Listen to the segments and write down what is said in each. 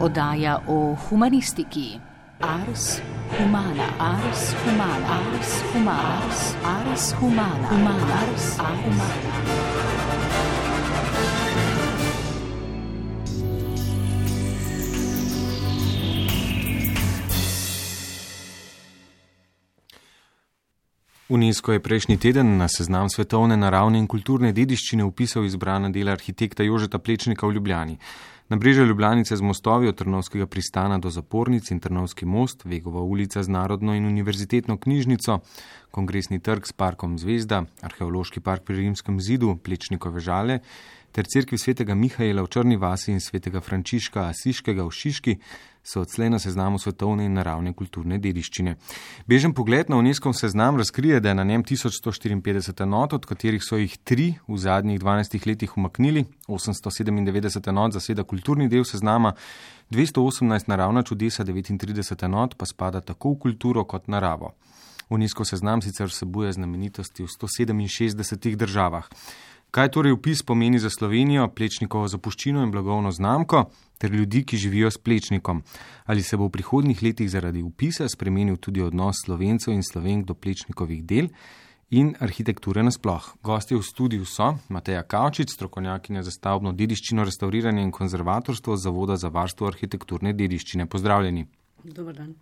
oddaja o humanistiki. Ars humana, ars humana, ars humana, ars, ars humana, humana, ars, ars humana. UNESCO je prejšnji teden na seznam svetovne naravne in kulturne dediščine upisal izbrana dela arhitekta Jožeta Plečnika v Ljubljani. Na breže Ljubljanice z mostovi od Trnovskega pristana do zapornic in Trnovski most, Vegova ulica z Narodno in univerzitetno knjižnico, Kongresni trg s parkom Zvezda, Arheološki park pri Rimskem zidu, Plečnikove žale ter cerkvi svetega Mihajla v Črni vasi in svetega Frančiška Asiškega v Šiški so odslej na seznamu svetovne in naravne kulturne dediščine. Bežen pogled na UNESCO seznam razkrije, da je na njem 1154 enot, od katerih so jih tri v zadnjih 12 letih umaknili, 897 enot zaseda kulturni del seznama, 218 naravna čudesa, 39 enot pa spada tako v kulturo kot naravo. UNESCO seznam sicer vsebuje znamenitosti v 167 državah. Kaj torej upis pomeni za Slovenijo, plečnikovo zapuščino in blagovno znamko ter ljudi, ki živijo s plečnikom? Ali se bo v prihodnih letih zaradi upisa spremenil tudi odnos slovencev in slovenk do plečnikovih del in arhitekture nasploh? Gosti v studiu so Mateja Kavčič, strokovnjakinja za stavbno dediščino, restauriranje in konzervatorstvo Zavoda za varstvo arhitekturne dediščine. Pozdravljeni. Dobar dan.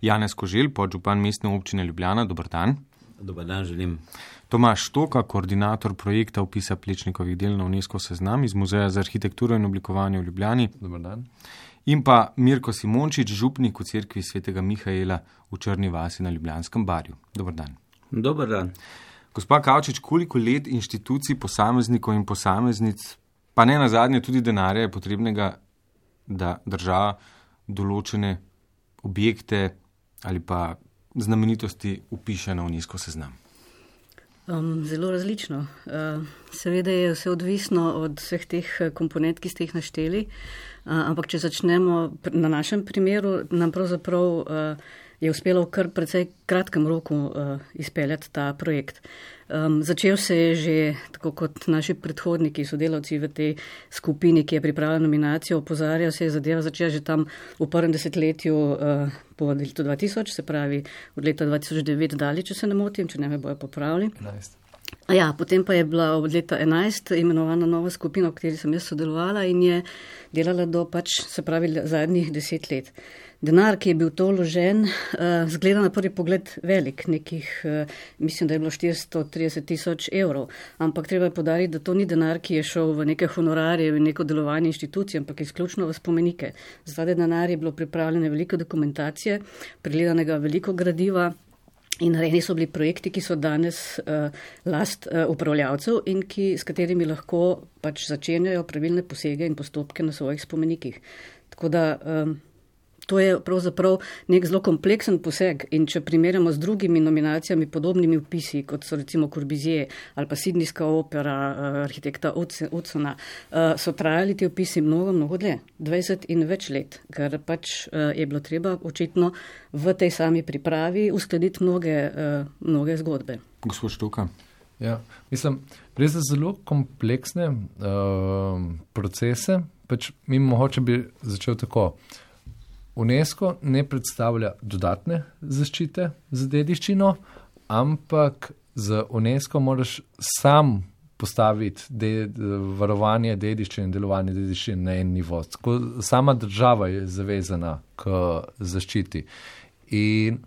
Janez Kožel, podžupan mestne občine Ljubljana. Dobar dan. Dobar dan, želim. Tomaš Štoka, koordinator projekta upisa plečnikovih del na UNESCO seznam iz Muzeja za arhitekturo in oblikovanje v Ljubljani. Dobar dan. In pa Mirko Simončič, župnik v cerkvi svetega Mihajla v Črni vasi na Ljubljanskem barju. Dobar dan. Dobar dan. Gospa Kavčič, koliko let inštitucij, posameznikov in posameznic, pa ne na zadnje tudi denarja je potrebnega, da država določene objekte ali pa znamenitosti upiše na UNESCO seznam? Um, zelo različno. Uh, seveda je vse odvisno od vseh teh komponent, ki ste jih našteli, uh, ampak če začnemo na našem primeru, nam pravzaprav uh, je uspelo v kar precej kratkem roku uh, izpeljati ta projekt. Um, začel se je že, tako kot naši predhodniki, sodelavci v tej skupini, ki je pripravila nominacijo, opozarjal se je zadeva začela že tam v prvem desetletju uh, po letu 2000, se pravi od leta 2009 dalje, če se ne motim, če ne me bojo popravili. 11. Ja, potem pa je bila od leta 11 imenovana nova skupina, v kateri sem jaz sodelovala in je delala do pač, se pravi, zadnjih deset let. Denar, ki je bil to vložen, uh, zgleda na prvi pogled velik, nekih, uh, mislim, da je bilo 430 tisoč evrov. Ampak treba je podariti, da to ni denar, ki je šel v neke honorarje in neko delovanje inštitucij, ampak izključno v spomenike. Za ta denar je bilo pripravljene veliko dokumentacije, pregledanega veliko gradiva. In narejeni so bili projekti, ki so danes uh, last uh, upravljavcev in ki, s katerimi lahko pač začenjajo pravilne posege in postopke na svojih spomenikih. Tako da um, to je pravzaprav nek zelo kompleksen poseg in če primerjamo z drugimi nominacijami, podobnimi upisi, kot so recimo Corbizije ali pa Sidnijska opera uh, arhitekta Utsona, uh, so trajali ti upisi mnogo, mnogo dlje, 20 in več let, ker pač uh, je bilo treba očitno v tej sami pripravi uskladiti mnoge, uh, mnoge zgodbe. Gospod Štuka. Ja, mislim, res je zelo kompleksne uh, procese. Pač mi mogoče bi začel tako. UNESCO ne predstavlja dodatne zaščite za dediščino, ampak za UNESCO moraš sam postaviti de, varovanje dediščine in delovanje dediščine na en nivo. Tako, sama država je zavezana k zaščiti. In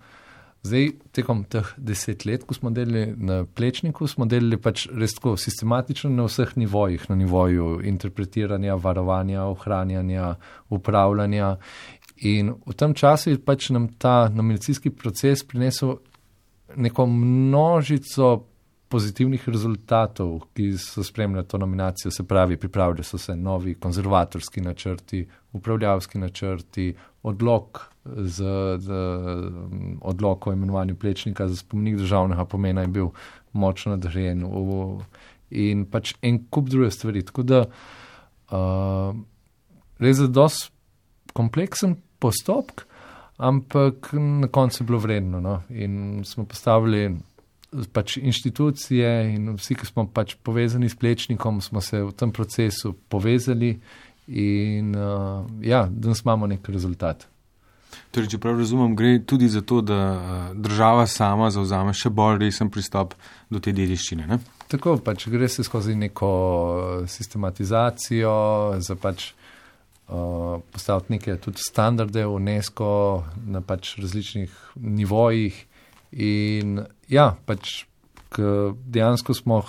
zdaj, tekom teh deset let, ko smo delali na plečniku, smo delali pač res tako sistematično na vseh nivojih, na nivoju interpretiranja, varovanja, ohranjanja, upravljanja. In v tem času je pač nam ta nominacijski proces prinesel neko množico pozitivnih rezultatov, ki so spremljali to nominacijo. Se pravi, pripravljali so se novi konzervatorski načrti, upravljavski načrti, odlog, z, z, odlog o imenovanju plečnika za spomenik državnega pomena je bil močno nadrejen in pač en kup druge stvari. Tako da uh, res je dosti kompleksen postopek, ampak na koncu je bilo vredno. No? In smo postavili pač inštitucije in vsi, ki smo pač povezani s plečnikom, smo se v tem procesu povezali in uh, ja, danes imamo nek rezultat. Torej, če prav razumem, gre tudi za to, da država sama zauzame še bolj resen pristop do te dediščine. Ne? Tako pač gre se skozi neko sistematizacijo, za pač uh, postaviti neke tudi standarde UNESCO na pač različnih nivojih. In ja, pač dejansko smo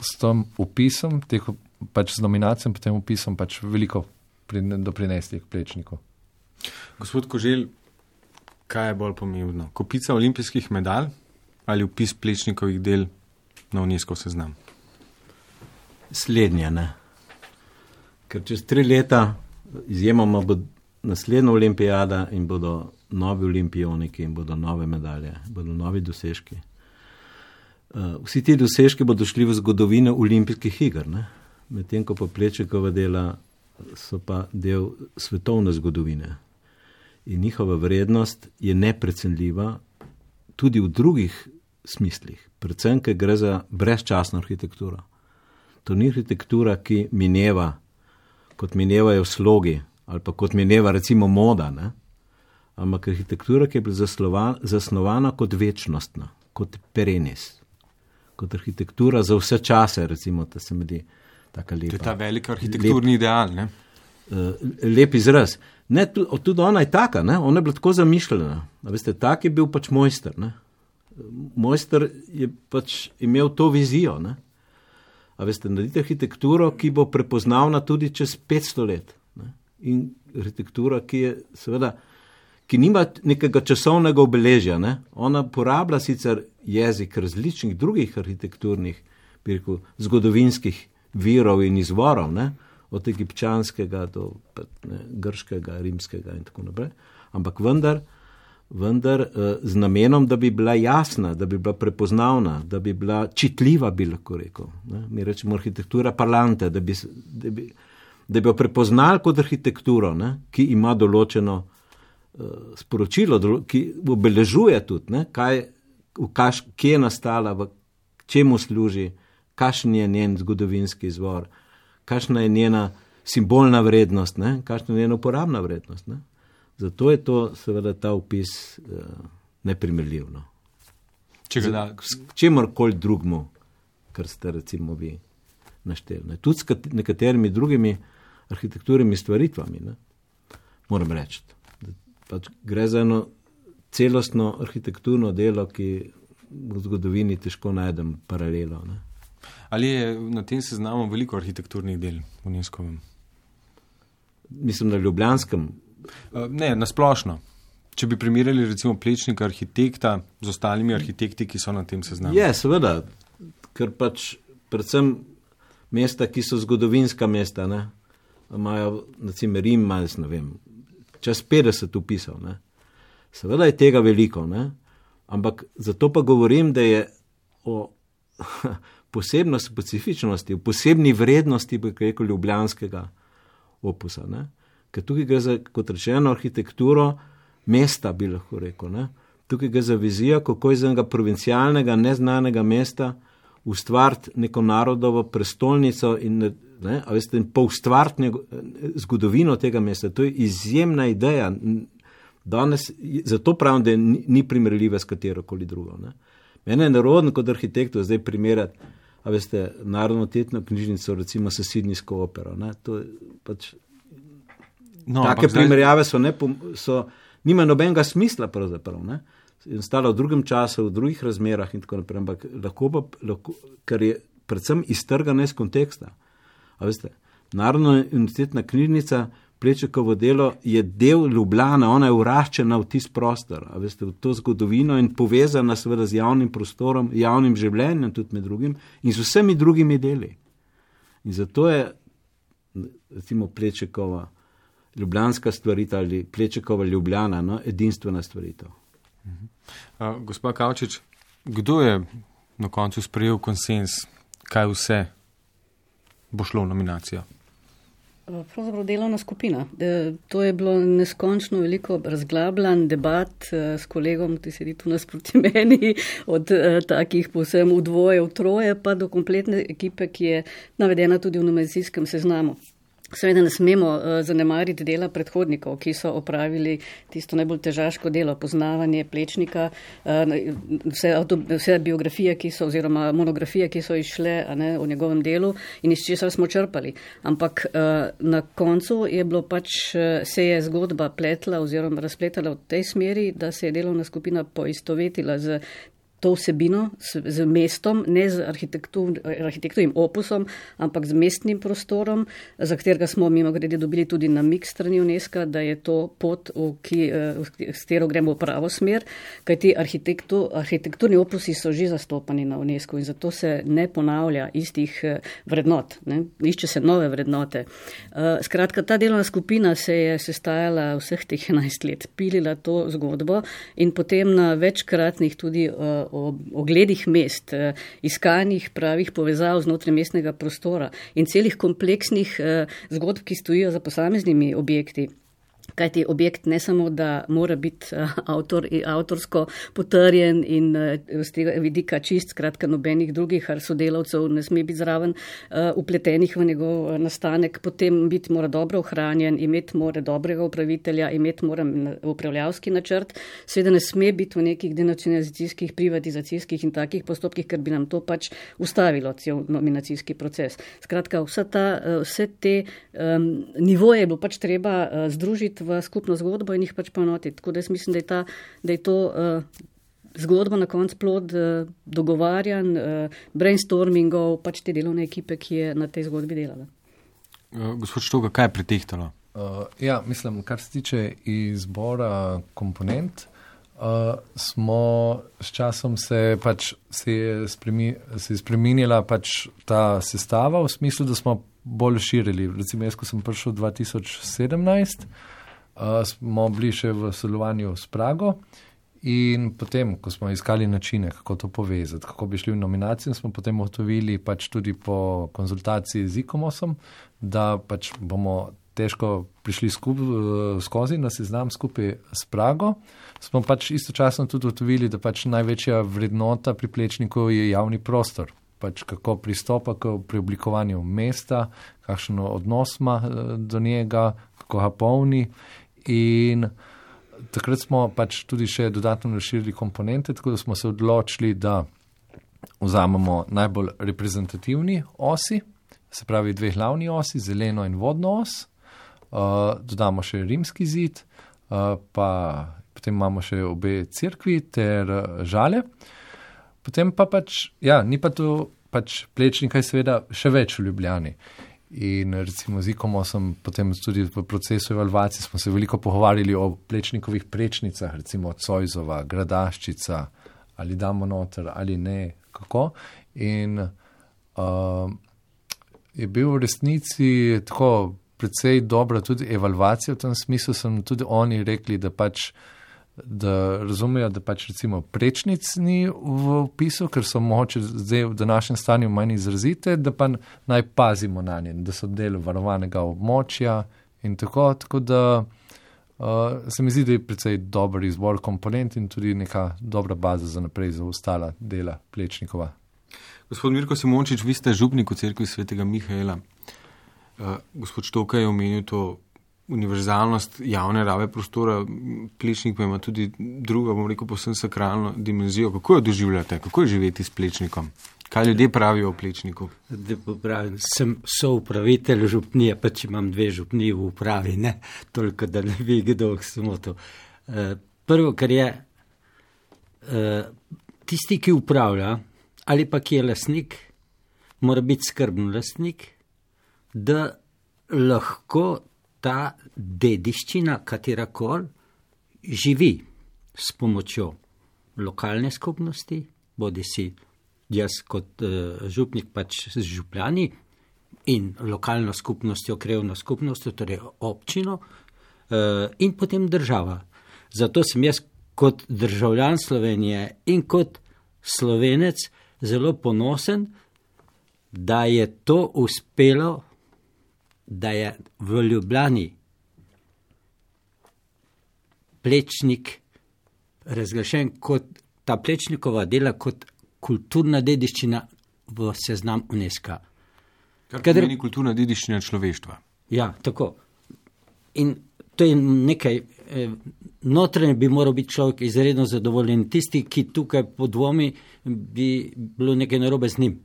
s tem upisom, teh, pač z nominacijami, potem upisom, pač veliko doprinesli k plečniku. Gospod Koželj, kaj je bolj pomembno? Kopica olimpijskih medalj ali upis plečnikovih del na UNESCO seznam? Slednje, ne. Ker čez tri leta izjemoma bo naslednja olimpijada in bodo novi olimpioniki in bodo nove medalje, bodo novi dosežki. Uh, vsi ti dosežki bodo šli v zgodovino olimpijskih iger, medtem ko pa plečekova dela so pa del svetovne zgodovine. In njihova vrednost je neprecenljiva tudi v drugih smislih, predvsem, ker gre za brezčasno arhitekturo. To ni arhitektura, ki mineva, kot minevajo slogi ali pa kot mineva recimo moda, ne? ampak arhitektura, ki je bila zasnovana kot večnostna, kot perenis, kot arhitektura za vse čase, recimo, da se mi zdi tako lepo. To je ta veliki arhitekturni lep, ideal. Ne? Uh, lep izraz. Ne, tudi, tudi ona je taka, ne? ona je bila tako zamišljena. Veste, tak je bil pač mojster. Ne? Mojster je pač imel to vizijo. Ne? A veste, naredite arhitekturo, ki bo prepoznavna tudi čez 500 let. Ne? In arhitektura, ki je seveda ki nima nekega časovnega obeležja. Ne? Ona uporablja sicer jezik različnih drugih arhitekturnih, rekel, zgodovinskih virov in izvorov, ne? od egipčanskega do ne, grškega, rimskega in tako naprej, ampak vendar, vendar eh, z namenom, da bi bila jasna, da bi bila prepoznavna, da bi bila čitljiva, bi lahko rekel. Ne? Mi rečemo arhitektura parlante, da bi, da bi, da bi jo prepoznali kot arhitekturo, ne? ki ima določeno sporočilo, ki obeležuje tudi, ne, kaj, kaš, kje je nastala, v čemu služi, kakšen je njen zgodovinski izvor, kakšna je njena simbolna vrednost, kakšna je njena uporabna vrednost. Ne. Zato je to, seveda, ta upis uh, neprimerljiv. No. Če ga da. Čemorkoli drugmu, kar ste recimo vi našteli. Tudi s nekaterimi drugimi arhitekturnimi stvaritvami, ne. moram reči pač gre za eno celostno arhitekturno delo, ki v zgodovini težko najdem paralelo. Ne. Ali je na tem seznamu veliko arhitekturnih del v Nizkovem? Mislim, na Ljubljanskem. Uh, ne, na splošno. Če bi primerjali recimo plečnika arhitekta z ostalimi arhitekti, ki so na tem seznamu. Je, seveda, ker pač predvsem mesta, ki so zgodovinska mesta, ne, imajo, recimo Rim, imajo, ne vem, čez 50 upisal. Ne. Seveda je tega veliko, ne. ampak zato pa govorim, da je o posebnosti, specifičnosti, o posebni vrednosti, bi rekel, ljubljanskega opusa. Ne. Ker tukaj gre za, kot rečeno, arhitekturo mesta, bi lahko rekel. Ne. Tukaj gre za vizijo, kako iz enega provincialnega, neznanega mesta ustvariti neko narodovo prestolnico in ne, veste, in poustvariti zgodovino tega mesta. To je izjemna ideja. Danes, zato pravim, da ni, ni primerljiva s katero koli drugo. Ne. Mene je narodno kot arhitektu zdaj primerjati, a veste, narodno tetno knjižnico, recimo s Sidnijsko opero. Ne. To je pač. No, take primerjave so, ne, so, nima nobenega smisla pravzaprav. Ne. In stala v drugem času, v drugih razmerah in tako naprej, ampak lahko pa, lahko, ker je predvsem iztrgane iz konteksta. Veste, Narodna univerzitetna knjižnica Plečekovo delo je del Ljubljana, ona je uraščena v tisti prostor, veste, v to zgodovino in povezana seveda z javnim prostorom, javnim življenjem, tudi med drugim in z vsemi drugimi deli. In zato je, recimo, Plečekova ljubljanska stvaritev ali Plečekova ljubljana, no, edinstvena stvaritev. Uh, Gospod Kavčič, kdo je na koncu sprejel konsens, kaj vse bo šlo v nominacijo? Pravzaprav delovna skupina. To je bilo neskončno veliko razglabljan debat eh, s kolegom, ki sedi tu nasproti meni, od eh, takih posem v dvoje, v troje, pa do kompletne ekipe, ki je navedena tudi v nominacijskem seznamu. Seveda ne smemo uh, zanemariti dela predhodnikov, ki so opravili tisto najbolj težaško delo, poznavanje plečnika, uh, vse, auto, vse biografije, ki so, oziroma monografije, ki so išle ne, o njegovem delu in iz česar smo črpali. Ampak uh, na koncu je bilo pač, se je zgodba pletla oziroma razpletala v tej smeri, da se je delovna skupina poistovetila z to vsebino z, z mestom, ne z arhitekturnim opusom, ampak z mestnim prostorom, za katerega smo mimo grede dobili tudi namik strani UNESCO, da je to pot, v ki, eh, s katero gremo v pravo smer, kajti arhitekturni opusi so že zastopani na UNESCO in zato se ne ponavlja istih eh, vrednot, ne? išče se nove vrednote. Eh, skratka, ta delovna skupina se je sestajala vseh teh 11 let, pilila to zgodbo in potem na večkratnih tudi o ogledih mest, eh, iskanjih pravih povezav znotraj mestnega prostora in celih kompleksnih eh, zgodb, ki stojijo za posameznimi objekti. Kajti objekt ne samo, da mora biti uh, avtor, avtorsko potrjen in z tega vidika čist, skratka nobenih drugih sodelavcev ne sme biti zraven upletenih v njegov nastanek, potem biti mora dobro ohranjen, imeti mora dobrega upravitelja, imeti mora upravljavski načrt, seveda ne sme biti v nekih denacionalizacijskih, privatizacijskih in takih postopkih, ker bi nam to pač ustavilo cel nominacijski proces. Skratka, ta, vse te um, nivoje bo pač treba uh, združiti v skupno zgodbo in jih pač ponotiti. Tako da jaz mislim, da je, ta, da je to uh, zgodba na koncu plod uh, dogovarjanj, uh, brainstormingov, pač te delovne ekipe, ki je na tej zgodbi delala. Uh, gospod Štoga, kaj je pretehtalo? Uh, ja, mislim, kar se tiče izbora komponent. Uh, smo s časom se, pač, se je, spremi, se je spremenila pač ta sestava v smislu, da smo bolj širili. Recimo, jaz, ko sem prišel 2017, smo bili še v sodelovanju s Prago. In potem, ko smo iskali načine, kako to povezati, kako bi šli v nominacijo, smo potem ugotovili, pač tudi po konzultaciji z ICOMOSom, da pač bomo težko prišli skup, skozi na seznam skupaj s Prago. Smo pač istočasno tudi ugotovili, da pač največja vrednota pri plečniku je javni prostor. Pač kako pristopa k preoblikovanju mesta, kakšen odnos ima do njega, kako ga polni In takrat smo pač tudi še dodatno razširili komponente, tako da smo se odločili, da vzamemo najbolj reprezentativni osi, se pravi dve glavni osi, zeleno in vodno os, uh, dodamo še rimski zid, uh, pa potem imamo še obe crkvi ter uh, žale. Potem pa pač, ja, ni pa tu pač plečnika, seveda, še več v Ljubljani. In recimo z IKOM sem potem tudi v procesu evalvacije smo se veliko pogovarjali o plečnikovih prečnicah, recimo Cojzova, Gradaščica, ali damo noter ali ne, kako. In uh, je bil v resnici tako precej dobra tudi evalvacija v tem smislu, sem tudi oni rekli, da pač da razumejo, da pač recimo prečnic ni v opisu, ker so moče zdaj v današnjem stanju manj izrazite, da pa naj pazimo na nje, da so del varovanega območja in tako. Tako da uh, se mi zdi, da je precej dober izbor komponent in tudi neka dobra baza za naprej za ostala dela Plečnikova. Gospod Mirko Simončič, vi ste župnik v cerkvi svetega Mihaela. Uh, gospod Štoka je omenil to univerzalnost javne rabe prostora, plečnik pa ima tudi drugo, bom rekel, posebno sakralno dimenzijo. Kako jo doživljate, kako je živeti s plečnikom? Kaj ljudje pravijo o plečniku? Pravim, sem soupravitelj župnije, pa če imam dve župniji v upravi, ne toliko, da ne bi kdo samo to. Eh, prvo, kar je eh, tisti, ki upravlja ali pa ki je lasnik, mora biti skrben lasnik, da lahko ta dediščina, katera koli, živi s pomočjo lokalne skupnosti, bodi si jaz kot uh, župnik pač z župljani in lokalno skupnostjo, krevno skupnostjo, torej občino uh, in potem država. Zato sem jaz kot državljan Slovenije in kot slovenec zelo ponosen, da je to uspelo da je v Ljubljani plečnik razglašen kot ta plečnikova dela kot kulturna dediščina v seznam UNESCO. Kar pomeni kulturna dediščina človeštva. Ja, tako. In to je nekaj, eh, notranje bi moral biti človek izredno zadovoljen. Tisti, ki tukaj podvomi, bi bilo nekaj narobe z njim.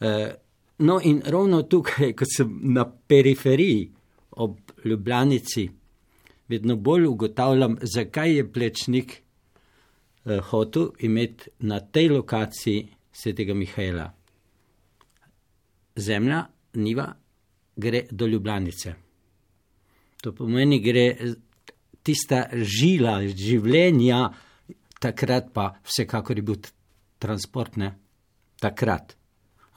Eh, no, in ravno tukaj, ko sem na periferiji ob Ljubljanici, vedno bolj ugotavljam, zakaj je plečnik eh, hotel imeti na tej lokaciji svetega Mihajla. Zemlja, niva, gre do Ljubljanice. To pomeni, gre tista žila življenja, takrat pa vsekakor je bil transport, ne? takrat.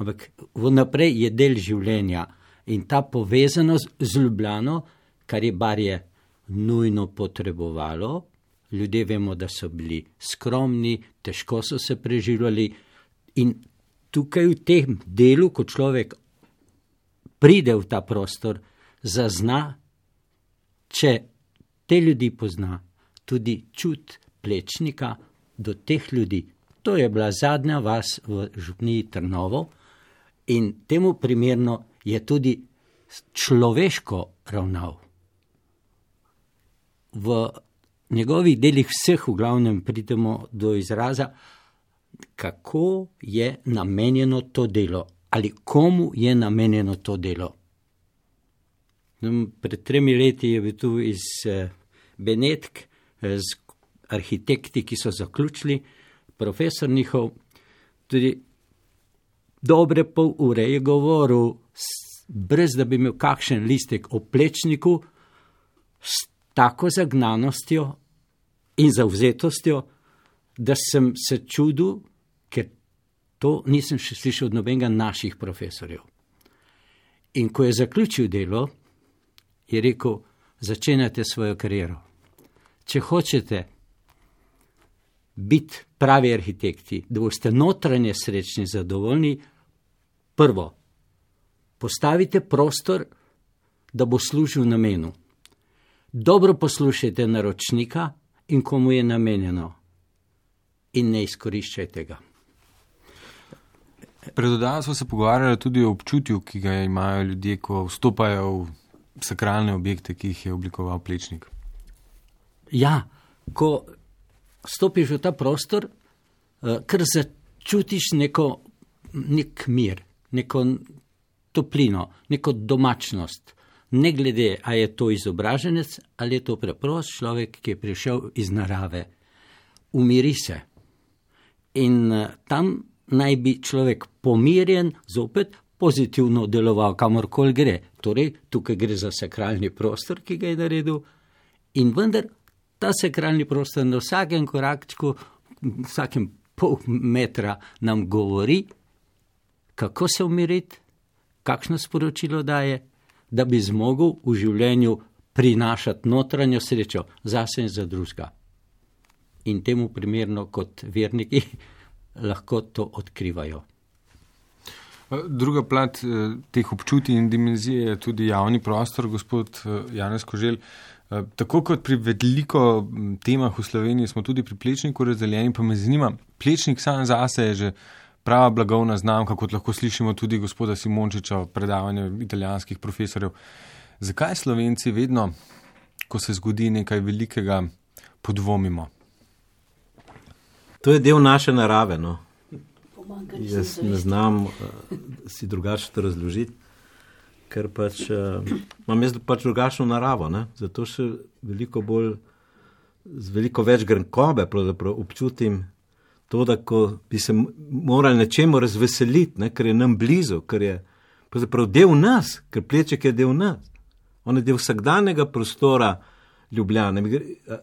Ampak vnaprej je del življenja in ta povezanost z Ljubljano, kar je barje nujno potrebovalo. Ljudje vemo, da so bili skromni, težko so se preživljali, in tukaj v tem delu, ko človek pride v ta prostor, zazna, če te ljudi pozna, tudi čut plečnika do teh ljudi. To je bila zadnja vas v Župniji Trnovo in temu primerno je tudi človeško ravnal. V njegovih delih vseh v glavnem pridemo do izraza, kako je namenjeno to delo ali komu je namenjeno to delo. No, pred tremi leti je bil tu iz eh, Benetk, eh, z arhitekti, ki so zaključili, profesor njihov, tudi dobre pol ure je govoril, brez da bi imel kakšen listek o plečniku, s tako zagnanostjo in zavzetostjo, da sem se čudil, ker to nisem še slišal od nobenega naših profesorjev. In ko je zaključil delo, je rekel: Začenjate svojo kariero. Če hočete biti pravi arhitekti, da boste notranje srečni, zadovoljni, prvo, postavite prostor, da bo služil namenu. Dobro poslušajte naročnika in komu je namenjeno, in ne izkoriščajte ga. Predodaj smo se pogovarjali tudi o občutju, ki ga imajo ljudje, ko vstopajo v sakralne objekte, ki jih je oblikoval Plečnik. Ja, ko stopiš v ta prostor, uh, ker začutiš neko, nek mir, neko toplino, neko domačnost. Ne glede, ali je to izobraženec ali je to preprost človek, ki je prišel iz narave, umiri se. In uh, tam naj bi človek pomirjen, zopet pozitivno deloval, kamorkoli gre. Torej, tukaj gre za sakralni prostor, ki ga je naredil, in vendar ta sakralni prostor na vsakem korakčku, vsakem pol metra nam govori, kako se umiriti, kakšno sporočilo daje, da bi zmogel v življenju prinašati notranjo srečo za sebe in za drugega. In temu primerno kot verniki lahko to odkrivajo. Druga plat eh, teh občutij in dimenzije je tudi javni prostor, gospod eh, Janez Kožel. Eh, tako kot pri veliko temah v Sloveniji, smo tudi pri plečniku razdeljeni, pa me zanima, plečnik sam zase je že prava blagovna znamka, kot lahko slišimo tudi gospoda Simončiča v predavanju italijanskih profesorjev. Zakaj Slovenci vedno, ko se zgodi nekaj velikega, podvomimo? To je del naše narave. No? Jaz ne znam uh, si drugače to razložiti, ker pač uh, imam jaz pač drugačno naravo. Ne? Zato še veliko bolj, z veliko več grenkobe občutim to, da bi se morali nečemu razveseliti, ne? ker je nam blizu, ker je del nas, ker pleček je del nas. On je del vsakdanjega prostora. Ljubljane.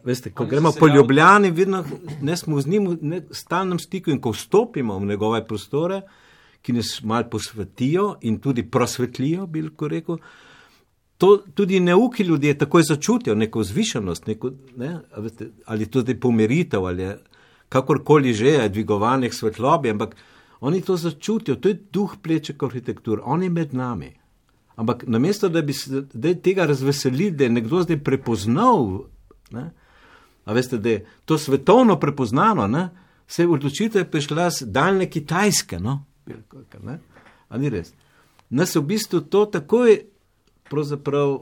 Veste, ko gremo po Ljubljani, vidno, ne smo z njim v stalnem stiku in ko vstopimo v njegove prostore, ki nas malo posvetijo in tudi prosvetlijo, bi lahko rekel, to tudi neuki ljudje takoj začutijo neko zvišenost, neko, ne, ali tudi pomiritev, ali kakorkoli že je dvigovanje svetlobe, ampak oni to začutijo, to je duh pleček arhitektur, on je med nami. Ampak namesto, da bi se tega razveselili, da je nekdo zdaj prepoznal, ne, veste, da je to svetovno prepoznano, ne, se je odločitev prišla z daljne Kitajske. No, ne, ni res. Nas v bistvu to takoj pravzaprav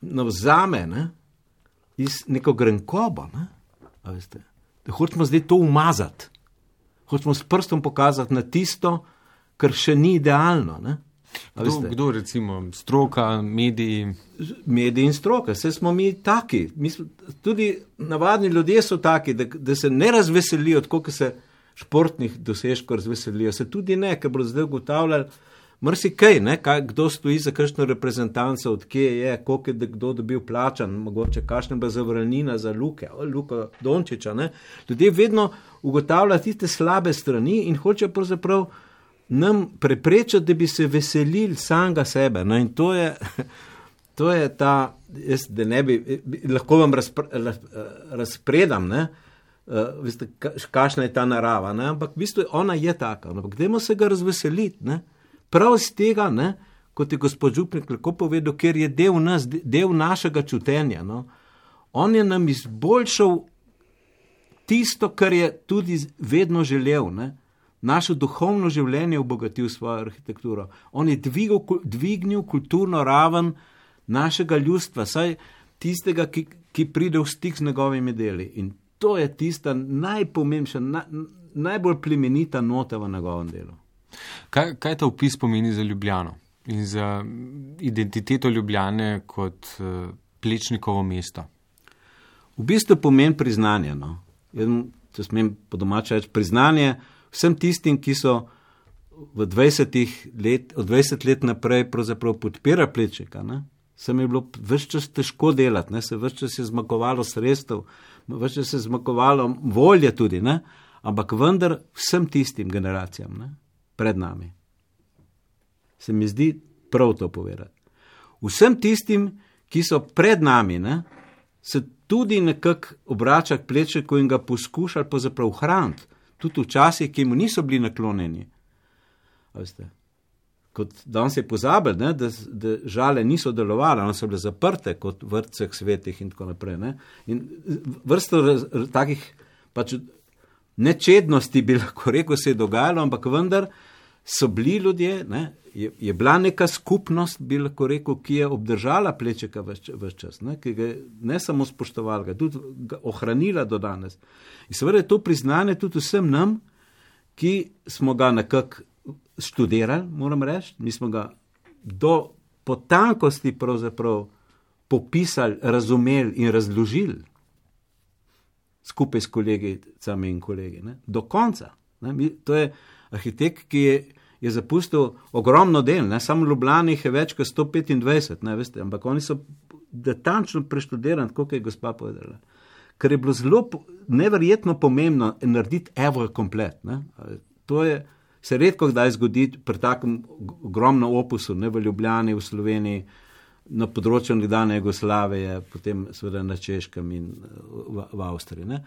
navzame ne, iz neko grenkobo. Ne, a veste, da hočemo zdaj to umazati, hočemo s prstom pokazati na tisto, kar še ni idealno. Ne. A Kdo, veste, kdo recimo, stroka, mediji? mediji in stroka, vse smo mi taki. Mi smo, tudi navadni ljudje so taki, da, da se ne razveselijo, tako kot se športnih dosežkov razveselijo. Se tudi ne, ker bodo zdaj ugotavljali, marsikaj, ne, kaj, kdo stoji za kakšno reprezentanco, odkje je, koliko je kdo dobil plačan, mogoče kakšna bo zavrnina za Luke, Luka Dončiča. Ne. Ljudje vedno ugotavljajo tiste slabe strani in hočejo pravzaprav nam preprečiti, da bi se veselili samega sebe. No, in to je, to je ta, jaz, da ne bi, lahko vam razpre, raz, razpredam, ne, uh, veste, ka- kakšna je ta narava, ne, ampak v bistvu ona je taka. Ampak dajmo se ga razveseliti. Ne. Prav iz tega, ne, kot je gospod Župnik lahko povedal, ker je del nas, de- del našega čutenja. No. On je nam izboljšal tisto, kar je tudi vedno želel. Ne? Naše duhovno življenje obogatil s svojo arhitekturo. On je dvigal, kul- dvignil kulturno raven našega ljudstva, saj tistega, ki, ki pride v stik z njegovimi deli. In to je tista najpomembnejša, na, najbolj plemenita nota v njegovem delu. Kaj, kaj ta opis pomeni za Ljubljano in za identiteto Ljubljane kot uh, plečnikovo mesto? V bistvu pomeni priznanje. No. Jaz, če smem po domače reči, priznanje vsem tistim, ki so v 20 let, od 20 let naprej podpirali plečnika. Ne. Sem je bilo vse čas težko delati, ne. se vse čas je zmagovalo sredstev, vse čas je zmagovalo volje tudi, ne. ampak vendar vsem tistim generacijam ne, pred nami. Se mi zdi prav to povedati. Vsem tistim, ki so pred nami, ne, se tudi nekako obrača k plečniku in ga poskušali pravzaprav hraniti, tudi včasih, ki mu niso bili naklonjeni. Veste, Kot danes je pozabil, ne, da, da žale niso delovale, one so bile zaprte kot vrtceh svetih in tako naprej. Ne. In vrsto raz, takih pač nečednosti bi lahko rekel, se je dogajalo, ampak vendar so bili ljudje, ne, je, je bila neka skupnost, bi lahko rekel, ki je obdržala plečeka vse čas, ne, ki ga je ne samo spoštovala, ga tudi ga ohranila do danes. In seveda je to priznanje tudi vsem nam, ki smo ga nekako študirali, moram reči, mi smo ga do potankosti pravzaprav popisali, razumeli in razložili skupaj s kolegicami in kolegi, ne? do konca. Ne? To je arhitekt, ki je, je zapustil ogromno del, ne? samo jih je več kot 125, ne, veste, ampak oni so detančno preštudirani, kot je gospa povedala. Ker je bilo zelo neverjetno pomembno narediti evro komplet. Ne? To je, se redko kdaj zgodi pri takem ogromnem opusu, ne v Ljubljani, v Sloveniji, na področju nekdanje Jugoslavije, potem seveda na Češkem in v, v Avstriji. Ne?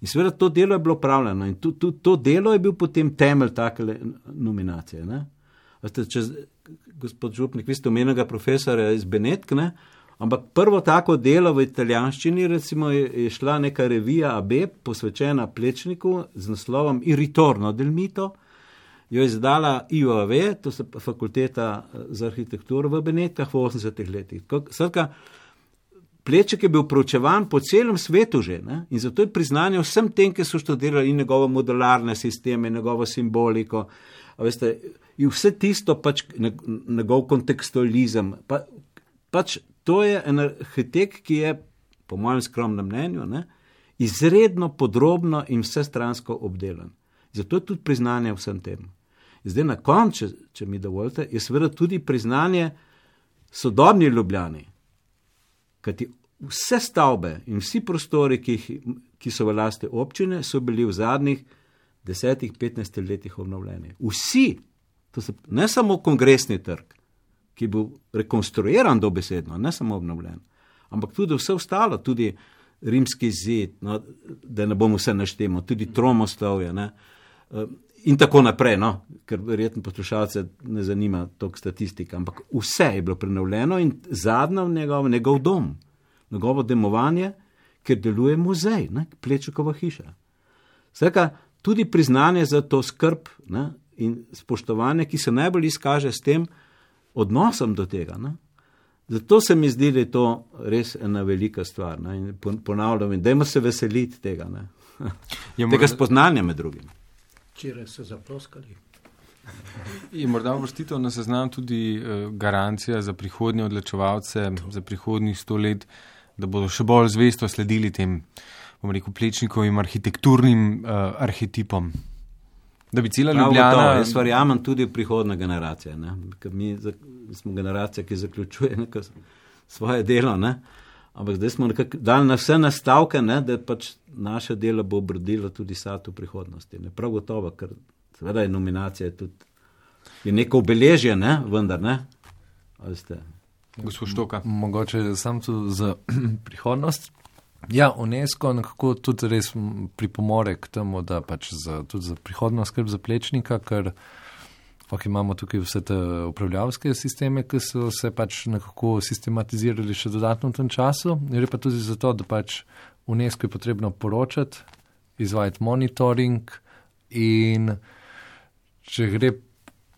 In seveda to delo je bilo upravljeno in to, to, to delo je bil potem temelj take nominacije. Ne? Veste, če, gospod Župnik, vi ste omenjega profesora iz Benetk, ne? ampak prvo tako delo v italijanščini recimo, je, je šla neka revija AB, posvečena plečniku z naslovom Il ritorno del mito, jo je izdala IOV, to je fakulteta za arhitekturo v Benetkah v 80-ih letih. Skratka, Pleček je bil proučevan po celem svetu že ne? in zato je priznanje vsem tem, ki so študirali njegovo modularne sisteme, njegovo simboliko, veste, in vse tisto, pač njegov kontekstualizem. Pa, pač to je en arhitekt, ki je, po mojem skromnem mnenju, ne? izredno podrobno in vsestransko obdelan. Zato je tudi priznanje vsem tem. Zdaj, na koncu, če, če mi dovolite, je seveda tudi priznanje sodobni ljubljani. Kajti vse stavbe in vsi prostori, ki, jih, ki so v lasti občine, so bili v zadnjih 10-15 letih obnovljeni. Vsi, to se, ne samo kongresni trg, ki je bil rekonstruiran dobesedno, ne samo obnovljen, ampak tudi vse ostalo, tudi rimski zid, no, da ne bomo vse naštemo, tudi tromostovje. Ne, In tako naprej, no, ker verjetno poslušalce ne zanima toliko statistika, ampak vse je bilo prenovljeno in zadnjo njegov, njegov dom, njegovo demovanje, ker deluje muzej, ne, Plečukova hiša. Skratka, tudi priznanje za to skrb ne, in spoštovanje, ki se najbolj izkaže s tem odnosom do tega. Ne. Zato se mi zdi, da je to res ena velika stvar. Ne? In ponavljam, in dajmo se veseliti tega, ne? tega spoznanja med drugim. Včeraj so zaploskali. Je morda vrstitev na seznam tudi uh, garancija za prihodnje odločevalce, za prihodnjih sto let, da bodo še bolj zvesto sledili tem, bom rekel, plečnikovim arhitekturnim uh, arhetipom. Da bi cela Ljubljana. To, jaz verjamem tudi v prihodne generacije. Mi, mi smo generacija, ki zaključuje svoje delo. Ne? Ampak zdaj smo dali na vse nastavke, ne? da pač naše delo bo obrodilo tudi sad v prihodnosti. Ne? Prav gotovo, ker seveda je nominacija tudi je neko obeležje, ne? vendar ne. Gospod Štoka. Mogoče sam tu za prihodnost. Ja, UNESCO nekako tudi res pripomore k temu, da pač za, tudi za prihodnost skrb za plečnika, ker pak imamo tukaj vse te upravljavske sisteme, ki so se pač nekako sistematizirali še dodatno v tem času. Gre pa tudi za to, da pač UNESCO je potrebno poročati, izvajati monitoring in če gre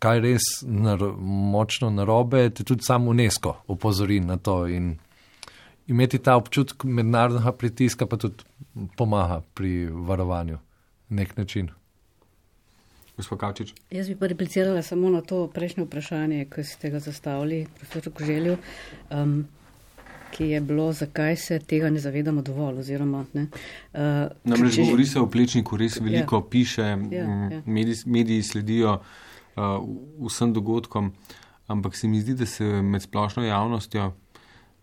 kaj res nar močno narobe, te tudi sam UNESCO opozori na to in imeti ta občutek mednarodnega pritiska pa tudi pomaga pri varovanju nek način. Jaz bi pa replicirala samo na to prejšnje vprašanje, ki ste ga zastavili, profesor Koželju, um, ki je bilo, zakaj se tega ne zavedamo dovolj. Oziroma, ne, uh, Namreč če, govori se o plečniku, res ja. veliko ja, piše, ja, ja. Mediji, mediji sledijo uh, vsem dogodkom, ampak se mi zdi, da se med splošno javnostjo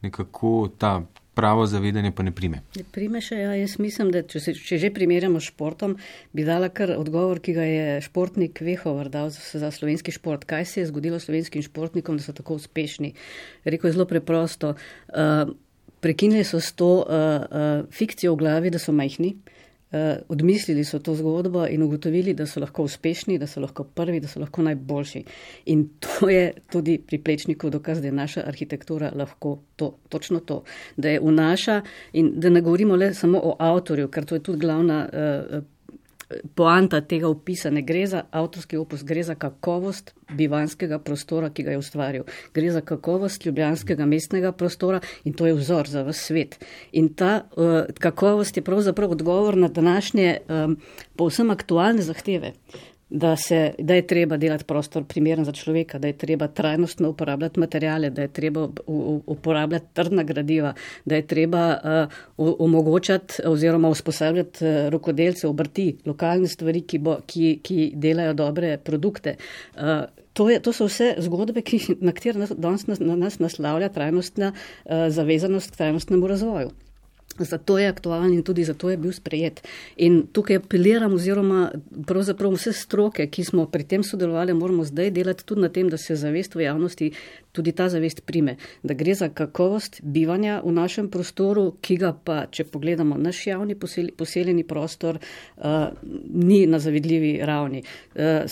nekako ta pravo zavedanje pa ne prime. Ne prime še, ja, jaz mislim, da če, se, če že primerjamo s športom, bi dala kar odgovor, ki ga je športnik Vehovar dal za, za slovenski šport. Kaj se je zgodilo slovenskim športnikom, da so tako uspešni? Rekl je zelo preprosto. Uh, prekinili so s to uh, uh, fikcijo v glavi, da so majhni. Uh, odmislili so to zgodbo in ugotovili, da so lahko uspešni, da so lahko prvi, da so lahko najboljši. In to je tudi pri plečniku dokaz, da je naša arhitektura lahko to, točno to, da je v naša in da ne govorimo le samo o avtorju, ker to je tudi glavna uh, poanta tega opisa ne gre za avtorski opus, gre za kakovost bivanskega prostora, ki ga je ustvaril. Gre za kakovost ljubljanskega mestnega prostora in to je vzor za vse svet. In ta uh, kakovost je pravzaprav odgovor na današnje um, povsem aktualne zahteve da, se, da je treba delati prostor primeren za človeka, da je treba trajnostno uporabljati materijale, da je treba uporabljati trdna gradiva, da je treba uh, omogočati oziroma usposabljati uh, rokodelce, obrti, lokalne stvari, ki, bo, ki, ki delajo dobre produkte. Uh, To, je, to so vse zgodbe, ki, na katere nas, danes na nas naslavlja trajnostna uh, zavezanost k trajnostnemu razvoju. Zato je aktualen in tudi zato je bil sprejet. In tukaj apeliram, oziroma pravzaprav vse stroke, ki smo pri tem sodelovali, moramo zdaj delati tudi na tem, da se zavest v javnosti, tudi ta zavest prime, da gre za kakovost bivanja v našem prostoru, ki ga pa, če pogledamo naš javni poseljeni prostor, uh, ni na zavidljivi ravni. Uh,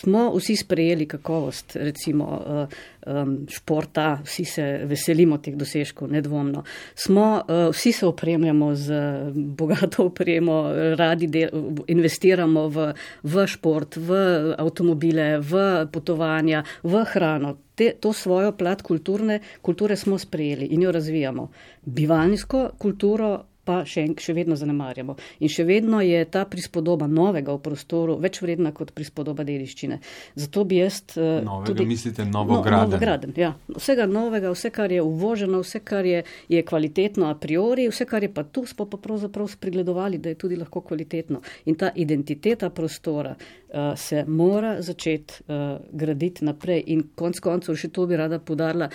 smo vsi sprejeli kakovost, recimo um, športa, vsi se veselimo teh dosežkov, nedvomno. Smo, uh, vsi se opremljamo z bogato opremo, radi del, investiramo v, v šport, v avtomobile, v potovanja, v hrano. Te, to svojo plat kulturne, kulture smo sprejeli in jo razvijamo. Bivalniško kulturo pa še, še vedno zanemarjamo. In še vedno je ta prispodoba novega v prostoru več vredna kot prispodoba dediščine. Zato bi jaz. Uh, novega, tudi, mislite, novograden? No, novograden ja. Vsega novega, vse, kar je uvoženo, vse, kar je, je kvalitetno a priori, vse, kar je pa tu, smo pa pravzaprav spregledovali, da je tudi lahko kvalitetno. In ta identiteta prostora uh, se mora začeti uh, graditi naprej. In konc koncev, še to bi rada podarila,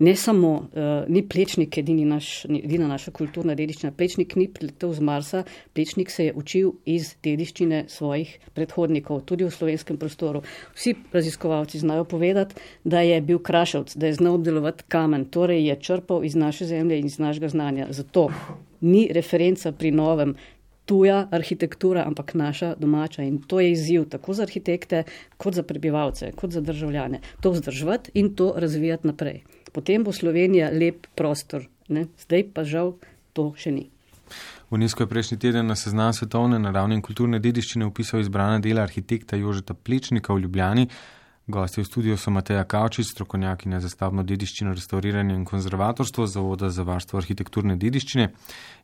ne samo, uh, ni plečnik edini naš, edina naša kulturna dediščina, plečnik ni priletel z Marsa, plečnik se je učil iz dediščine svojih predhodnikov, tudi v slovenskem prostoru. Vsi raziskovalci znajo povedati, da je bil krašavc, da je znal obdelovati kamen, torej je črpal iz naše zemlje in iz našega znanja. Zato ni referenca pri novem. Tuja arhitektura, ampak naša domača. In to je izziv tako za arhitekte, kot za prebivalce, kot za državljane. To vzdrževati in to razvijati naprej potem bo Slovenija lep prostor. Ne? Zdaj pa žal to še ni. UNESCO je prejšnji teden na seznam svetovne naravne in kulturne dediščine upisal izbrana dela arhitekta Jožeta Plečnika v Ljubljani. Gosti v studiu so Mateja Kavčič, strokovnjakinja za stavbno dediščino, restauriranje in konzervatorstvo Zavoda za varstvo arhitekturne dediščine,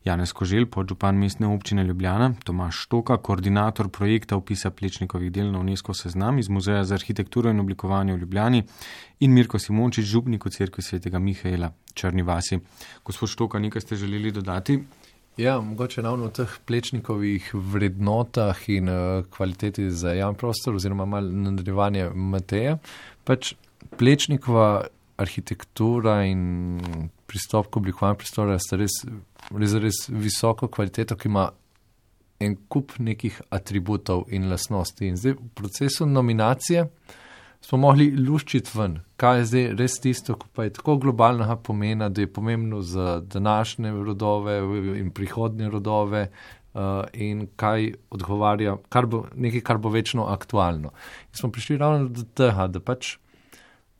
Janez Kožel, podžupan mestne občine Ljubljana, Tomaš Štoka, koordinator projekta upisa plečnikovih del na UNESCO seznam iz Muzeja za arhitekturo in oblikovanje v Ljubljani in Mirko Simončič, župnik v cerkvi svetega Mihaela Črni vasi. Gospod Štoka, nekaj ste želeli dodati? Ja, mogoče ravno v teh plečnikovih vrednotah in uh, kvaliteti za javni prostor, oziroma malo nadaljevanje Mateja. Pač plečnikova arhitektura in pristop k oblikovanju prostora sta res, res, res visoko kvaliteto, ki ima en kup nekih atributov in lasnosti. In zdaj v procesu nominacije smo mogli luščiti ven, kaj je zdaj res tisto, ki pa je tako globalnega pomena, da je pomembno za današnje rodove in prihodnje rodove. Uh, in kaj odgovarja, kar bo, nekaj, kar bo večno aktualno. In smo prišli ravno do tega, da pač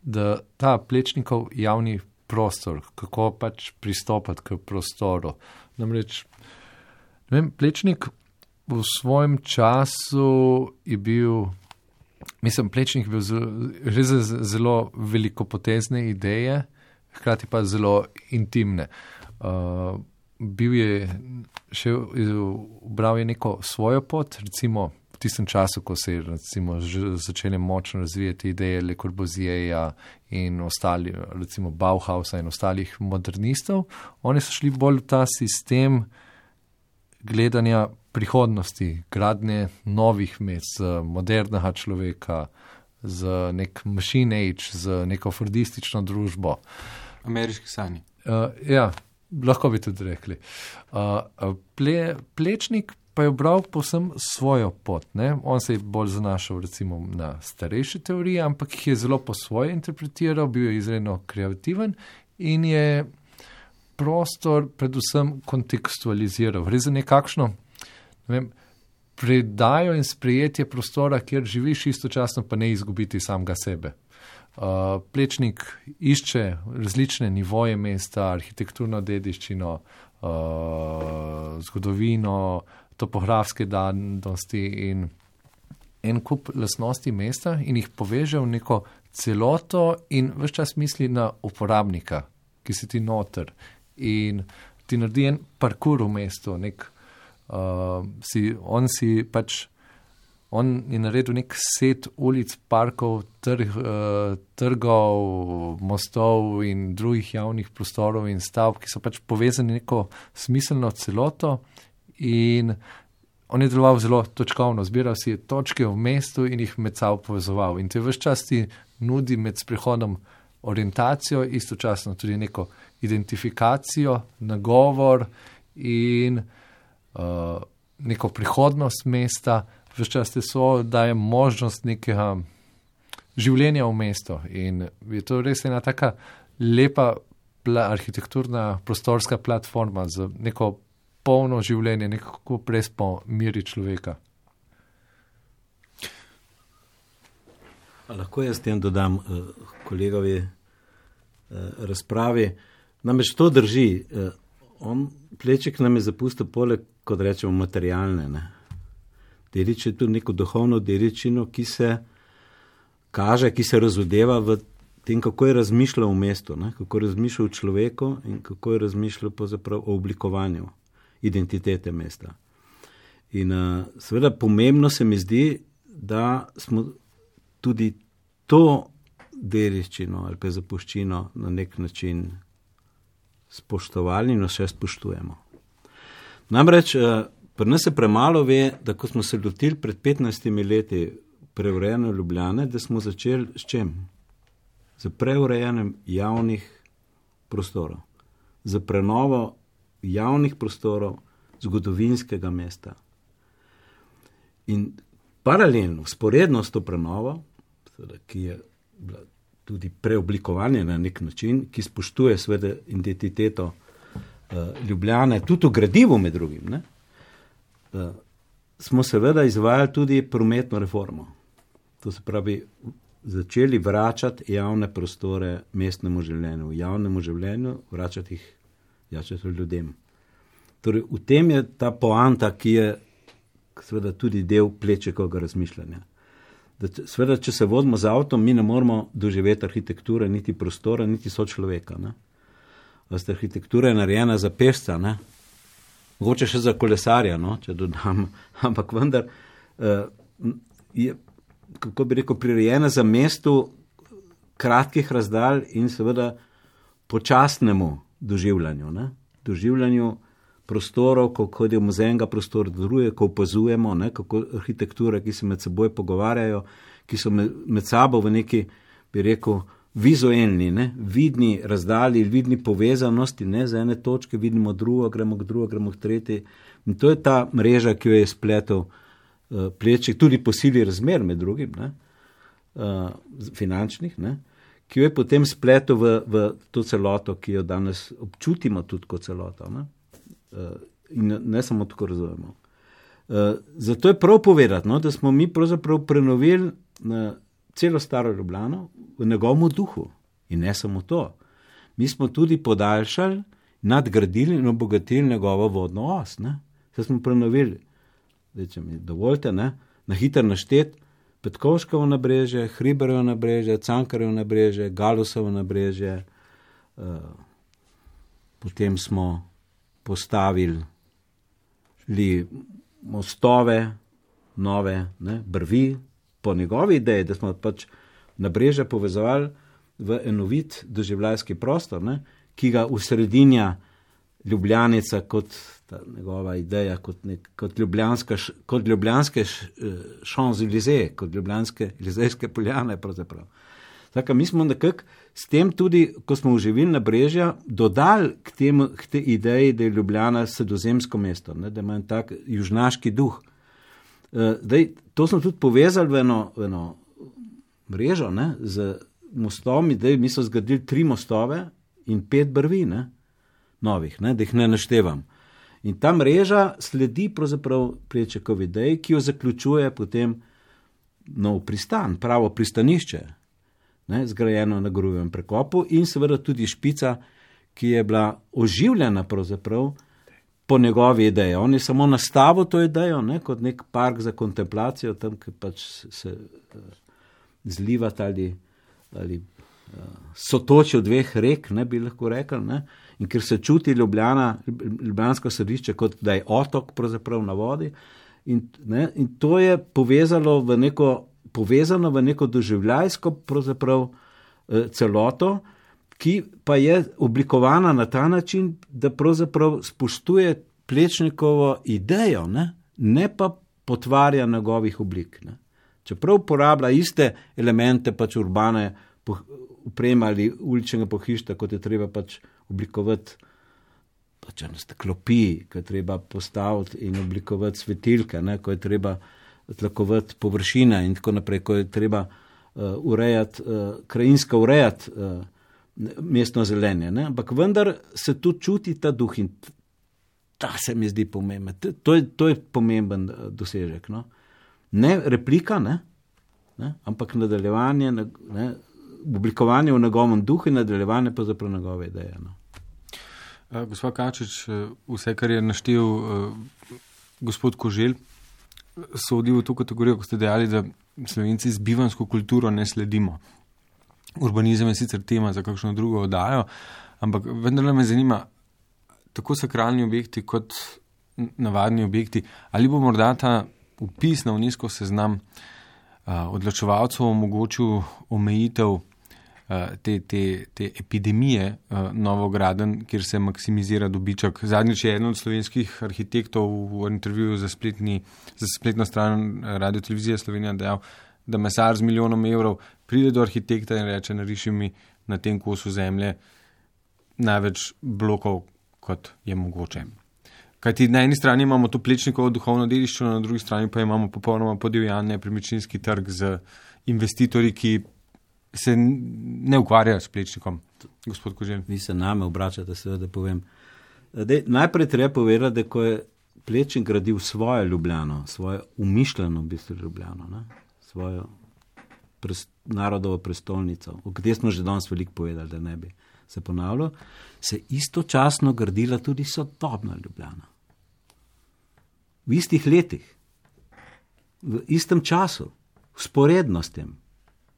da ta plečnikov javni prostor, kako pač pristopati k prostoru. Namreč, ne vem, plečnik v svojem času je bil Mislim, plečnik je bil res zelo velikopotezne ideje, hkrati pa zelo intimne. Uh, bil je še ubral je neko svojo pot, recimo v tistem času, ko se je začele močno razvijati ideje Le Corbusierja in ostali, recimo Bauhausa in ostalih modernistov. Oni so šli bolj v ta sistem gledanja prihodnosti, gradnje novih mest, modernega človeka, z nek machine age, z neko fordistično družbo. Ameriški sanji. Uh, ja, lahko bi tudi rekli. Uh, ple, plečnik pa je obral posem svojo pot. Ne? On se je bolj zanašal recimo na starejše teorije, ampak jih je zelo po svoje interpretiral, bil je izredno kreativen in je prostor predvsem kontekstualiziral. Gre za nekakšno vem, predajo in sprejetje prostora, kjer živiš, istočasno pa ne izgubiti samega sebe. Uh, plečnik išče različne nivoje mesta, arhitekturno dediščino, uh, zgodovino, topografske danosti in en kup lasnosti mesta in jih poveže v neko celoto in vse čas misli na uporabnika, ki si ti noter in ti naredi en parkour v mestu, nek uh, si, on si pač, on je naredil nek set ulic, parkov, trg, uh, trgov, mostov in drugih javnih prostorov in stavb, ki so pač povezani neko smiselno celoto. In on je deloval zelo točkovno, zbiral si točke v mestu in jih med sabo povezoval. In te vse čas ti nudi med sprehodom orientacijo, istočasno tudi neko identifikacijo, nagovor in uh, neko prihodnost mesta, vse čas te so, da je možnost nekega življenja v mestu. In je to res ena taka lepa pla, arhitekturna prostorska platforma za neko polno življenje, nekako pres po miri človeka. Lahko jaz tem dodam uh, kolegovi uh, razpravi. Namreč to drži. Uh, on, pleček nam je zapustil poleg, kot rečemo, materialne. Dedič je tudi neko duhovno dedičino, ki se kaže, ki se razodeva v tem, kako je razmišljal v mestu, ne? kako je razmišljal o človeku in kako je razmišljal o oblikovanju identitete mesta. In uh, seveda pomembno se mi zdi, da smo tudi to dediščino ali pa zapuščino na nek način spoštovali in vse spoštujemo. Namreč eh, pri nas se premalo ve, da ko smo se lotili pred 15 leti preurejene Ljubljane, da smo začeli s čem? Z preurejanjem javnih prostorov, z prenovo javnih prostorov zgodovinskega mesta. In paralelno, sporedno s to prenovo, ki je bila tudi preoblikovanje na nek način, ki spoštuje seveda identiteto uh, Ljubljane, tudi v gradivu med drugim, uh, smo seveda izvajali tudi prometno reformo. To se pravi, začeli vračati javne prostore mestnemu življenju, javnemu življenju, vračati jih jačati ljudem. Torej, v tem je ta poanta, ki je seveda tudi del plečekovega razmišljanja. da seveda, če se vozimo z avtom, mi ne moremo doživeti arhitekture, niti prostora, niti sočloveka. Veste, arhitektura je narejena za pešca, ne. mogoče še za kolesarja, no, če dodam, ampak vendar uh, je, kako bi rekel, prirejena za mesto kratkih razdalj in seveda počasnemu doživljanju. Ne? Doživljanju prostorov, ko hodimo z enega prostora do drugega, ko opazujemo, ne? kako arhitekture, ki se med seboj pogovarjajo, ki so med, med sabo v neki, bi rekel, vizualni, ne? vidni razdalji, vidni povezanosti, ne z ene točke vidimo drugo, gremo k drugo, gremo k tretji. In to je ta mreža, ki jo je spletel uh, plečik, tudi po sili razmer med drugim. Ne? uh, finančnih, ne, ki jo je potem spletel v, v to celoto, ki jo danes občutimo tudi kot celoto. Ne, in ne samo tako razumemo. Uh, zato je prav povedati, no, da smo mi pravzaprav prenovili uh, celo staro Ljubljano v njegovem duhu. In ne samo to. Mi smo tudi podaljšali, nadgradili in obogatili njegovo vodno os. Vse smo prenovili. Zdaj, če mi dovolite, ne, na hiter naštet, Petkovškovo nabrežje, Hriberovo nabrežje, Cankarevo nabrežje, Galusovo nabrežje. Uh, potem smo postavili li mostove, nove, ne, brvi, po njegovi ideji, da smo pač nabrežje povezovali v enovit doživljajski prostor, ne, ki ga usredinja Ljubljanica kot ta njegova ideja, kot, nek, kot, ljubljanska, kot ljubljanske šanzilize, kot ljubljanske lizejske poljane. pravzaprav. Saka, mi smo nekako s tem tudi, ko smo uživili na brežja, dodali k, temu, k tej ideji, da je Ljubljana sredozemsko mesto, ne, da ima tak južnaški duh. Uh, dej, to smo tudi povezali v eno, v eno mrežo ne, z mostom, mi smo zgradili tri mostove in pet brvi, ne, novih, ne, da jih ne naštevam. In ta mreža sledi pravzaprav Plečekovi ideji, ki jo zaključuje potem nov pristan, pravo pristanišče, ne, zgrajeno na Grujevem prekopu in seveda tudi špica, ki je bila oživljena po njegovi ideji. On je samo nastavil to idejo ne, kot nek park za kontemplacijo, tam, ki pač se uh, zlivata ali, ali uh, sotočijo dveh rek, ne bi lahko rekel. Ne, in ker se čuti Ljubljana, Ljubljansko središče kot da je otok na vodi. In, ne, in to je povezalo v neko, povezano v neko doživljajsko eh, celoto, ki pa je oblikovana na ta način, da pravzaprav spoštuje plečnikovo idejo, ne, ne pa potvarja njegovih oblik. Ne. Čeprav uporablja iste elemente pač urbane opreme ali uličnega pohištva, kot je treba pač oblikovati pač ene steklopi, ko je treba postaviti in oblikovati svetilke, ne, ko je treba tlakovati površine in tako naprej, ko je treba uh, urejati, uh, krajinsko urejati uh, mestno zelenje. Ne. Ampak vendar se tu čuti ta duh in ta se mi zdi pomemben. To je, to je pomemben dosežek. No. Ne replika, ne, ne, ampak nadaljevanje, ne, oblikovanje v njegovem duhu in nadaljevanje pa zapravo njegove ideje. No. Gospod Kačič, eh, vse, kar je naštel gospod Kožel, sodi v to kategorijo, ko ste dejali, da slovenci z bivansko kulturo ne sledimo. Urbanizem je sicer tema za kakšno drugo oddajo, ampak vendarle me zanima, tako sakralni objekti kot navadni objekti, ali bo morda ta upis na UNESCO seznam uh, odločevalcev omogočil omejitev te, te, te epidemije uh, novograden, kjer se maksimizira dobiček. Zadnjič je eden od slovenskih arhitektov v intervjuju za, spletni, za spletno stran Radio Televizije Slovenija dejal, da mesar z milijonom evrov pride do arhitekta in reče, nariši mi na tem kosu zemlje največ blokov, kot je mogoče. Kajti na eni strani imamo to plečnikovo duhovno dediščino, na drugi strani pa imamo popolnoma podivjan nepremičninski trg z investitorji, ki se ne ukvarjajo s plečnikom. Gospod Kožel. vi se name obračate, seveda povem. Dej, najprej treba povedati, da ko je Plečnik gradil svojo Ljubljano, svojo umišljeno v bistvu Ljubljano, ne? svojo pres, narodovo prestolnico, o kateri smo že danes veliko povedali, da ne bi se ponavljal, se istočasno gradila tudi sodobna Ljubljana. V istih letih, v istem času, Sporedno s tem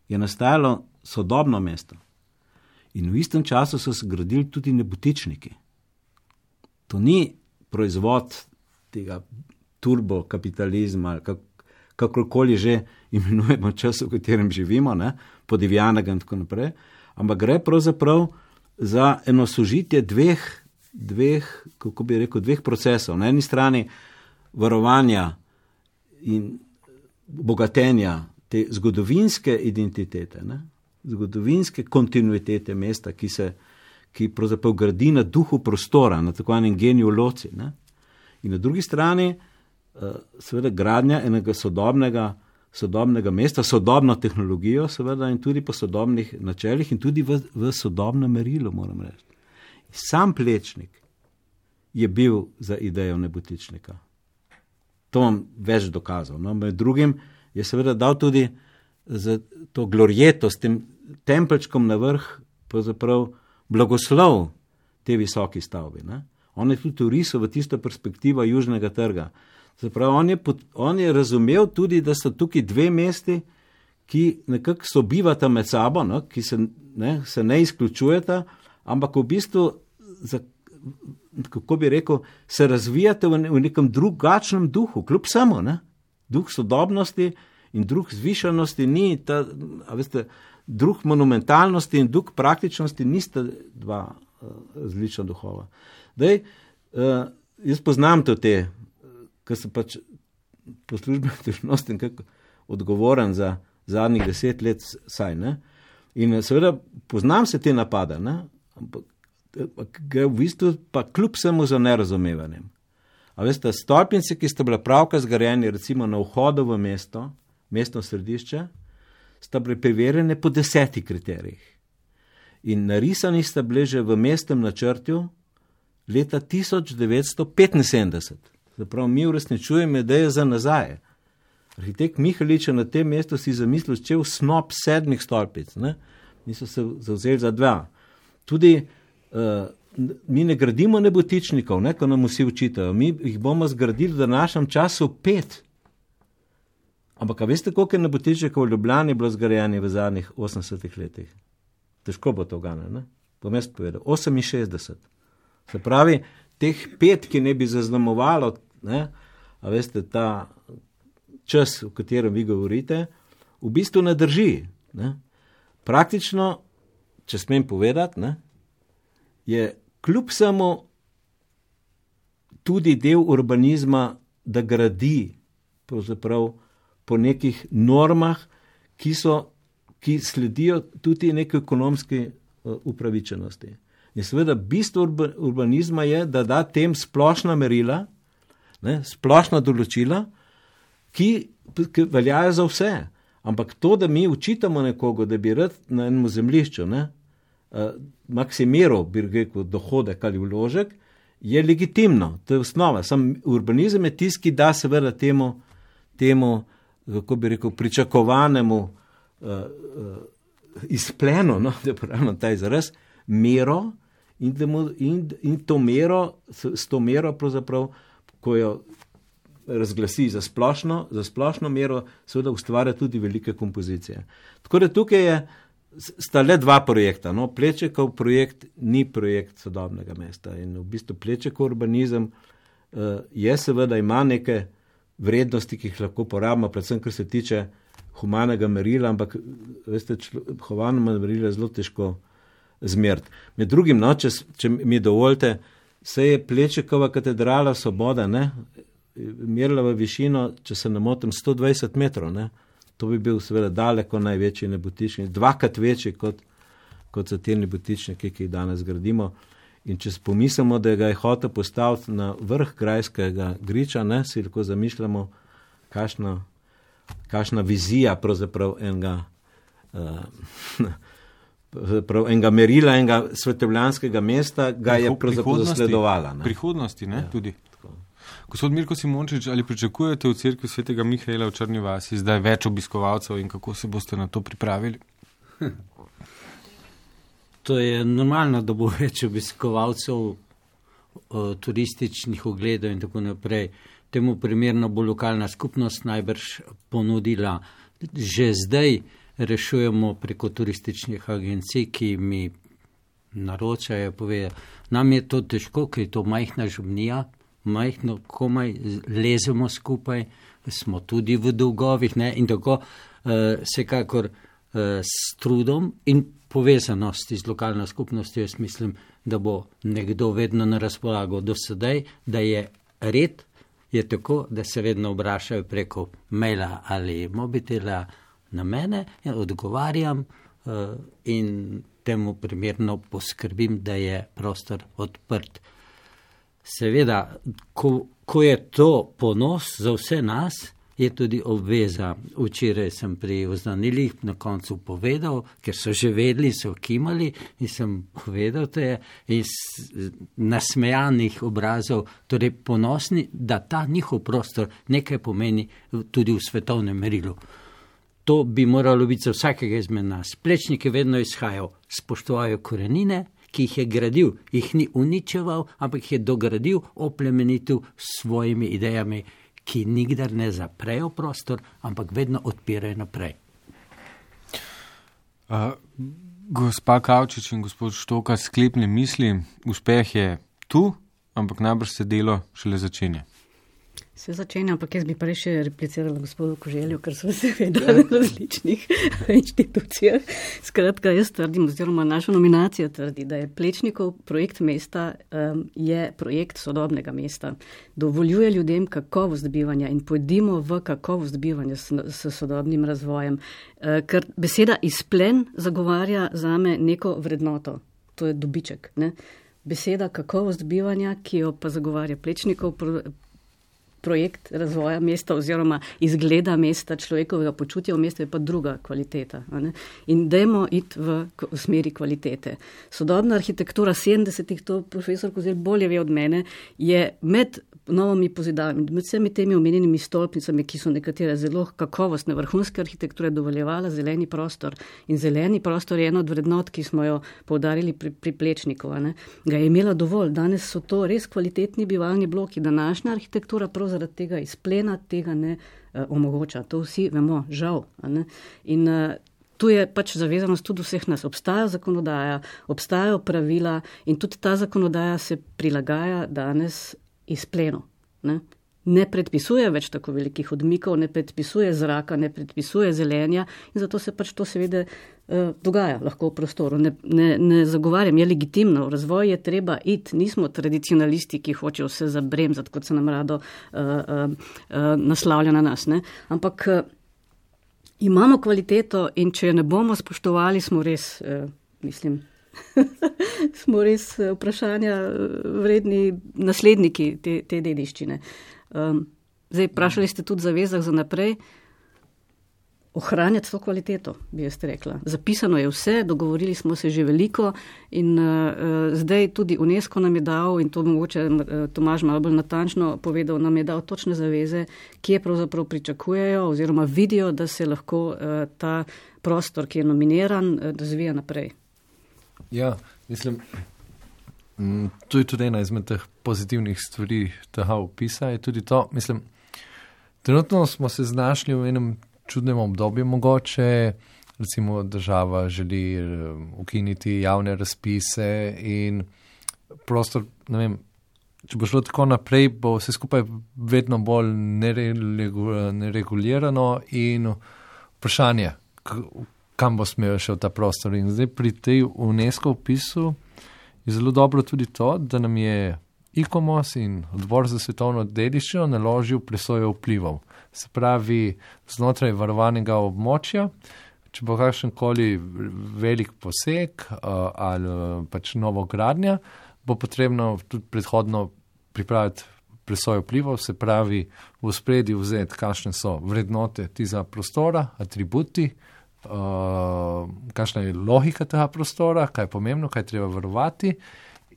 je nastajalo sodobno mesto. In v istem času so se gradili tudi nebotičniki. To ni proizvod tega turbokapitalizma, ali kak, kakorkoli že imenujemo čas, v katerem živimo, ne, podivjanega in tako naprej, ampak gre pravzaprav za eno sožitje dveh, dveh, kako bi rekel, dveh procesov. Na eni strani varovanja in bogatenja te zgodovinske identitete, ne, zgodovinske kontinuitete mesta, ki se ki pravzaprav gradi na duhu prostora, na tako enem geniju loci. Ne? In na drugi strani, uh, seveda, gradnja enega sodobnega, sodobnega mesta, sodobno tehnologijo, seveda, in tudi po sodobnih načelih, in tudi v, v sodobnem merilu, moram reči. Sam plečnik je bil za idejo nebotičnika. To vam več dokazal. No? Med drugim je seveda dal tudi za to glorjeto s tem tempelčkom na vrh, pravzaprav blagoslov te visoke stavbe. Ne? On je tudi urisal v tisto perspektivo južnega trga. Zaprav, on, je, on je razumel tudi, da so tukaj dve mesti, ki nekako sobivata med sabo, no? ki se ne, se ne izključujeta, ampak v bistvu, za, kako bi rekel, se razvijate v, v nekem drugačnem duhu, kljub samo. Ne? Duh sodobnosti in duh zvišanosti ni ta, veste, duh monumentalnosti in duh praktičnosti nista dva uh, različna duhova. Dej, uh, jaz poznam to te, ker sem pač po službeni dužnosti odgovoren za zadnjih deset let, saj ne. In eh, seveda poznam se te napade, ne? ampak gre v bistvu pa kljub vsemu za nerazumevanjem. Veste, stolpnice, ki ste bile pravkar zgrajeni, recimo na vhodu v mesto, mestno središče, sta bile preverjene po desetih kriterijih. In narisani sta bili že v mestnem načrtu leta 1975. Zaprav mi uresničujemo ideje za nazaj. Arhitekt Mihalič je na tem mestu si zamislil čev snop sedmih stolpic, niso se zauzeli za dva. Tudi uh, mi ne gradimo nebotičnikov, ne, ko nam vsi učitajo, mi jih bomo zgradili v današnjem času pet. Ampak, veste, koliko je nebotičnikov v Ljubljani bilo zgrajeni v zadnjih 80 letih? Težko bo to gane, bom jaz povedal. 68. Se pravi, teh pet, ki ne bi zaznamovalo, ne, a veste, ta čas, o katerem vi govorite, v bistvu ne drži. Ne. Praktično, če smem povedati, ne, je kljub samo tudi del urbanizma, da gradi po nekih normah, ki, so, ki sledijo tudi neki ekonomski uh, upravičenosti. In seveda, bistvo urbanizma je, da da tem splošna merila, ne, splošna določila, ki, ki veljajo za vse. Ampak to, da mi učitamo nekoga, da bi rad na enem zemljišču uh, maksimiral, bi rekel, dohodek ali vložek, je legitimno, to je osnova. Sam urbanizem je tisti, ki da seveda temu, temu kako bi rekel, pričakovanemu uh, uh, izplenu, no, da pravimo ta izraz, mero in, mu, in, in to mero, s, s to mero, ko jo razglasi za splošno, za splošno mero, seveda ustvarja tudi velike kompozicije. Tako da tukaj je, sta le dva projekta. No, Plečekov projekt ni projekt sodobnega mesta in v bistvu Plečekov urbanizem uh, je seveda ima neke vrednosti, ki jih lahko porabimo, predvsem kar se tiče humanega merila, ampak veste, humano merilo je zelo težko zmeriti. Med drugim, no, če, če mi dovolite, se je Plečekova katedrala Svoboda, ne, merila v višino, če se ne motim, 120 metrov, ne. To bi bil seveda daleko največji nebotičnik, dvakrat večji kot, kot so te nebotičniki, ki jih danes gradimo. In če pomislimo, da ga je hotel postaviti na vrh krajskega griča, ne, si lahko zamišljamo, kakšna, kakšna vizija pravzaprav enega, uh, enega merila, enega svetovljanskega mesta ga je pravzaprav zasledovala. Ne. Prihodnosti, ne, ja. tudi. Gospod Mirko Simončič, ali pričakujete v cerkvi svetega Mihaela v Črni vasi zdaj več obiskovalcev in kako se boste na to pripravili? To je normalno, da bo več obiskovalcev, turističnih ogledov in tako naprej. Temu primerno bo lokalna skupnost najbrž ponudila že zdaj rešujemo preko turističnih agencij, ki mi naročajo, povedo, nam je to težko, ker je to majhna žubnija, majhno, komaj lezemo skupaj, smo tudi v dolgovih ne? in tako uh, vsekakor uh, s trudom in povezanosti z lokalno skupnostjo, jaz mislim, da bo nekdo vedno na razpolago do sedaj, da je red, je tako, da se vedno obrašajo preko maila ali mobitela na mene, ja odgovarjam uh, in temu primerno poskrbim, da je prostor odprt. Seveda, ko, ko je to ponos za vse nas, je tudi obveza. Včeraj sem pri oznanilih na koncu povedal, ker so že vedeli, so kimali in sem povedal, da je iz nasmejanih obrazov, torej ponosni, da ta njihov prostor nekaj pomeni tudi v svetovnem merilu. To bi moralo biti za vsakega izmed nas. Plečniki vedno izhajajo, spoštujejo korenine, ki jih je gradil, jih ni uničeval, ampak jih je dogradil, oplemenitev s svojimi idejami, ki nikdar ne zaprejo prostor, ampak vedno odpirajo naprej. Uh, gospa Kavčič in gospod Štoka, sklepne misli, uspeh je tu, ampak najbrž se delo šele začenja. Se začenja, ampak jaz bi prej še replicirala gospodu Koželju, ker so se vedeli v različnih inštitucijah. Skratka, jaz trdim, oziroma naša nominacija trdi, da je Plečnikov projekt mesta um, je projekt sodobnega mesta. Dovoljuje ljudem kakovost bivanja in pojdimo v kakovost bivanja s, s sodobnim razvojem. Uh, ker beseda izplen zagovarja zame neko vrednoto, to je dobiček. Ne? Beseda kakovost bivanja, ki jo pa zagovarja Plečnikov projekt razvoja mesta oziroma izgleda mesta, človekovega počutja v mestu je pa druga kvaliteta. In dajmo iti v, v smeri kvalitete. Sodobna arhitektura 70-ih, to profesor Kozel bolje ve od mene, je med novimi pozidavami, med vsemi temi omenjenimi stolpnicami, ki so nekatere zelo kakovostne, vrhunske arhitekture, dovoljevala zeleni prostor. In zeleni prostor je ena od vrednot, ki smo jo povdarili pri, pri plečnikov. Ga je imela dovolj. Danes so to res kvalitetni bivalni bloki. Današnja arhitektura prav zaradi tega izplena tega ne uh, omogoča. To vsi vemo, žal. In uh, Tu je pač zavezanost tudi vseh nas. Obstaja zakonodaja, obstajajo pravila in tudi ta zakonodaja se prilagaja danes izplenu. Ne? ne predpisuje več tako velikih odmikov, ne predpisuje zraka, ne predpisuje zelenja in zato se pač to seveda eh, dogaja lahko v prostoru. Ne, ne, ne zagovarjam, je legitimno, v razvoj je treba iti, nismo tradicionalisti, ki hočejo vse zabremzati, kot se nam rado uh, uh, uh, naslavlja na nas. Ne? Ampak uh, imamo kvaliteto in če jo ne bomo spoštovali, smo res, uh, mislim, smo res eh, vprašanja eh, vredni nasledniki te, te dediščine. Um, zdaj, vprašali ste tudi zavezah za naprej. Ohranjati to kvaliteto, bi jaz rekla. Zapisano je vse, dogovorili smo se že veliko in uh, zdaj tudi UNESCO nam je dal, in to mogoče uh, Tomaž malo bolj natančno povedal, nam je dal točne zaveze, kje pravzaprav pričakujejo oziroma vidijo, da se lahko uh, ta prostor, ki je nominiran, uh, razvija naprej. Ja, mislim, mm, to je tudi ena izmed teh pozitivnih stvari tega opisa. Je tudi to, mislim, trenutno smo se znašli v enem čudnem obdobju, mogoče, recimo, država želi eh, ukiniti javne razpise in prostor, vem. Če bo šlo tako naprej, bo vse skupaj vedno bolj neregulirano in vprašanje, kam bo smel še v ta prostor. In zdaj pri tej UNESCO opisu je zelo dobro tudi to, da nam je ICOMOS in odbor za svetovno dediščino naložil presojo vplivov. Se pravi, znotraj varovanega območja, če bo kakšen koli velik poseg uh, ali pač novo gradnja, bo potrebno tudi predhodno pripraviti presojo vplivov, se pravi, v spredju vzeti, kakšne so vrednote tega prostora, atributi, uh, kakšna je logika tega prostora, kaj je pomembno, kaj treba varovati,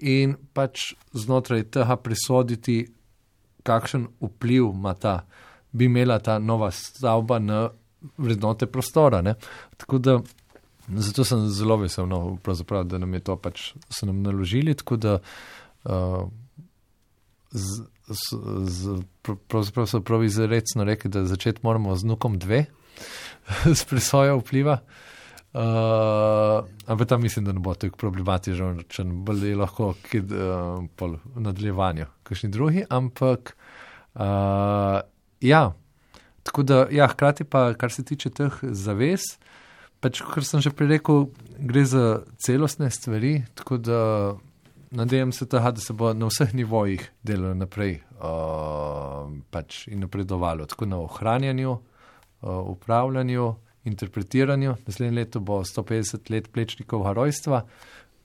in pač znotraj tega presoditi, kakšen vpliv ima ta, bi imela ta nova stavba na vrednote prostora. Ne? Tako da. Zato sem zelo vesel, no, da nam je to pač nam naložili. Tako da uh, z, z, z, pravzaprav so prav izrecno rekli, da začeti moramo z nukom dve, s presojo vpliva. Uh, ampak tam mislim, da ne bo tako problematičen, bolj je lahko kid, uh, v nadaljevanju, kakšni drugi. Ampak uh, ja, tako da, ja, hkrati pa, kar se tiče teh zavez, pač, kot sem že prej rekel, gre za celostne stvari. Tako da nadejam se, tega, da se bo na vseh nivojih delalo naprej uh, pač in napredovalo, tako na ohranjanju, uh, upravljanju interpretiranju. Naslednje leto bo 150 let plečnikov rojstva,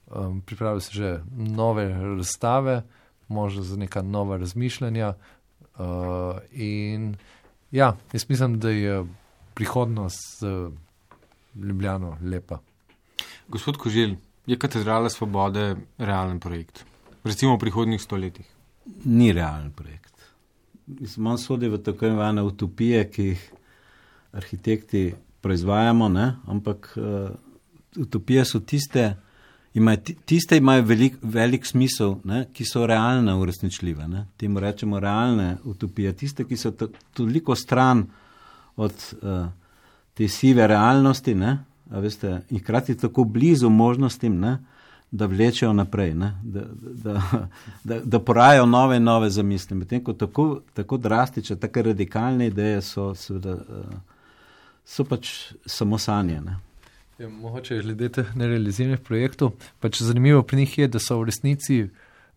um, pripravijo se že nove razstave, možno za neka nova razmišljanja. Uh, in ja, jaz mislim, da je prihodnost uh, Ljubljano lepa. Gospod Koželj, je katedrala svobode realen projekt? Recimo v prihodnjih stoletjih? Ni realen projekt. Smo sodi v tako imenovane utopije, ki jih arhitekti proizvajamo, ne? ampak uh, utopije so tiste, imaj, tiste imajo velik, velik smisel, ne? ki so realne, uresničljive. Ne? Temu rečemo realne utopije, tiste, ki so toliko stran od uh, te sive realnosti, veste, in hkrati tako blizu možnostim. Ne? Da vlečejo naprej, da, da, da, da porajajo nove in nove zamisli. Medtem ko tako, tako drastične, tako radikalne ideje so, seveda, uh, so pač samo sanje. Ja, mogoče glede teh nerealiziranih projektov. Pač zanimivo pri njih je, da so v resnici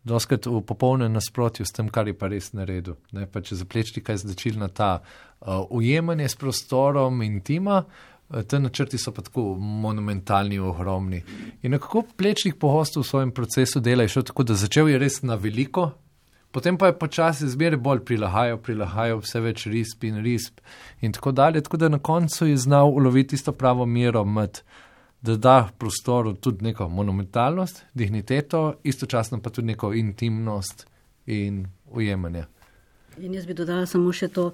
doskrat v popolnem nasprotju s tem, kar je pa res. Ne, pa če zaplečti kaj značil na ta uh, ujemanje s prostorom in tima. Te načrti so pa tako monumentalni, ogromni. In kako plečnik pohostov v svojem procesu dela je šel tako, da začel je res na veliko, Potem pa je počasi zmeraj bolj prilagajal, prilagajal vse več risb in risb in tako dalje. Tako da na koncu je znal uloviti isto pravo mero med, da da prostoru tudi neko monumentalnost, digniteto, istočasno pa tudi neko intimnost in ujemanje. In jaz bi dodala samo še to,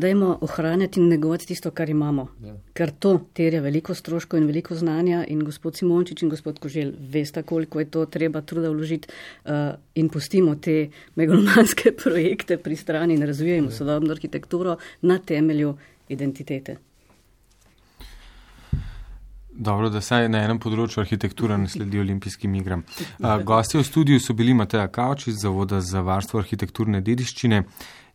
dajmo ohranjati in negovati tisto, kar imamo. Ja. Ker to terja veliko stroškov in veliko znanja in gospod Simončič in gospod Kožel veste, koliko je to treba truda vložiti uh, in pustimo te megalomanske projekte pri strani in razvijajmo ja. sodobno arhitekturo na temelju identitete. Dobro, da saj na enem področju arhitektura ne sledi olimpijskim igram. Gosti v studiu so bili Mateja Kavč iz Zavoda za varstvo arhitekturne dediščine,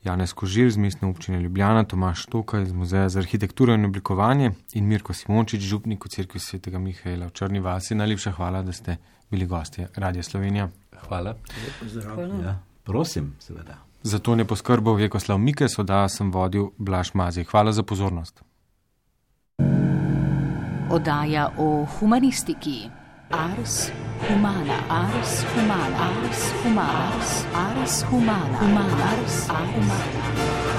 Janez Kožir iz mestne občine Ljubljana, Tomaš Toka iz Muzeja za arhitekturo in oblikovanje in Mirko Simončič, župnik v cerkvi svetega Mihaela v Črni vasi. Najlepša hvala, da ste bili gosti Radia Slovenija. Hvala. hvala. Ja, prosim, seveda. Za to ne poskrbel Vjekoslav Mikes, oddaja sem vodil Blaž Mazi. Hvala za pozornost. Oddaja o humanistiki. Ars humana, ars humana, ars humana, ars humana, humana, ars humana.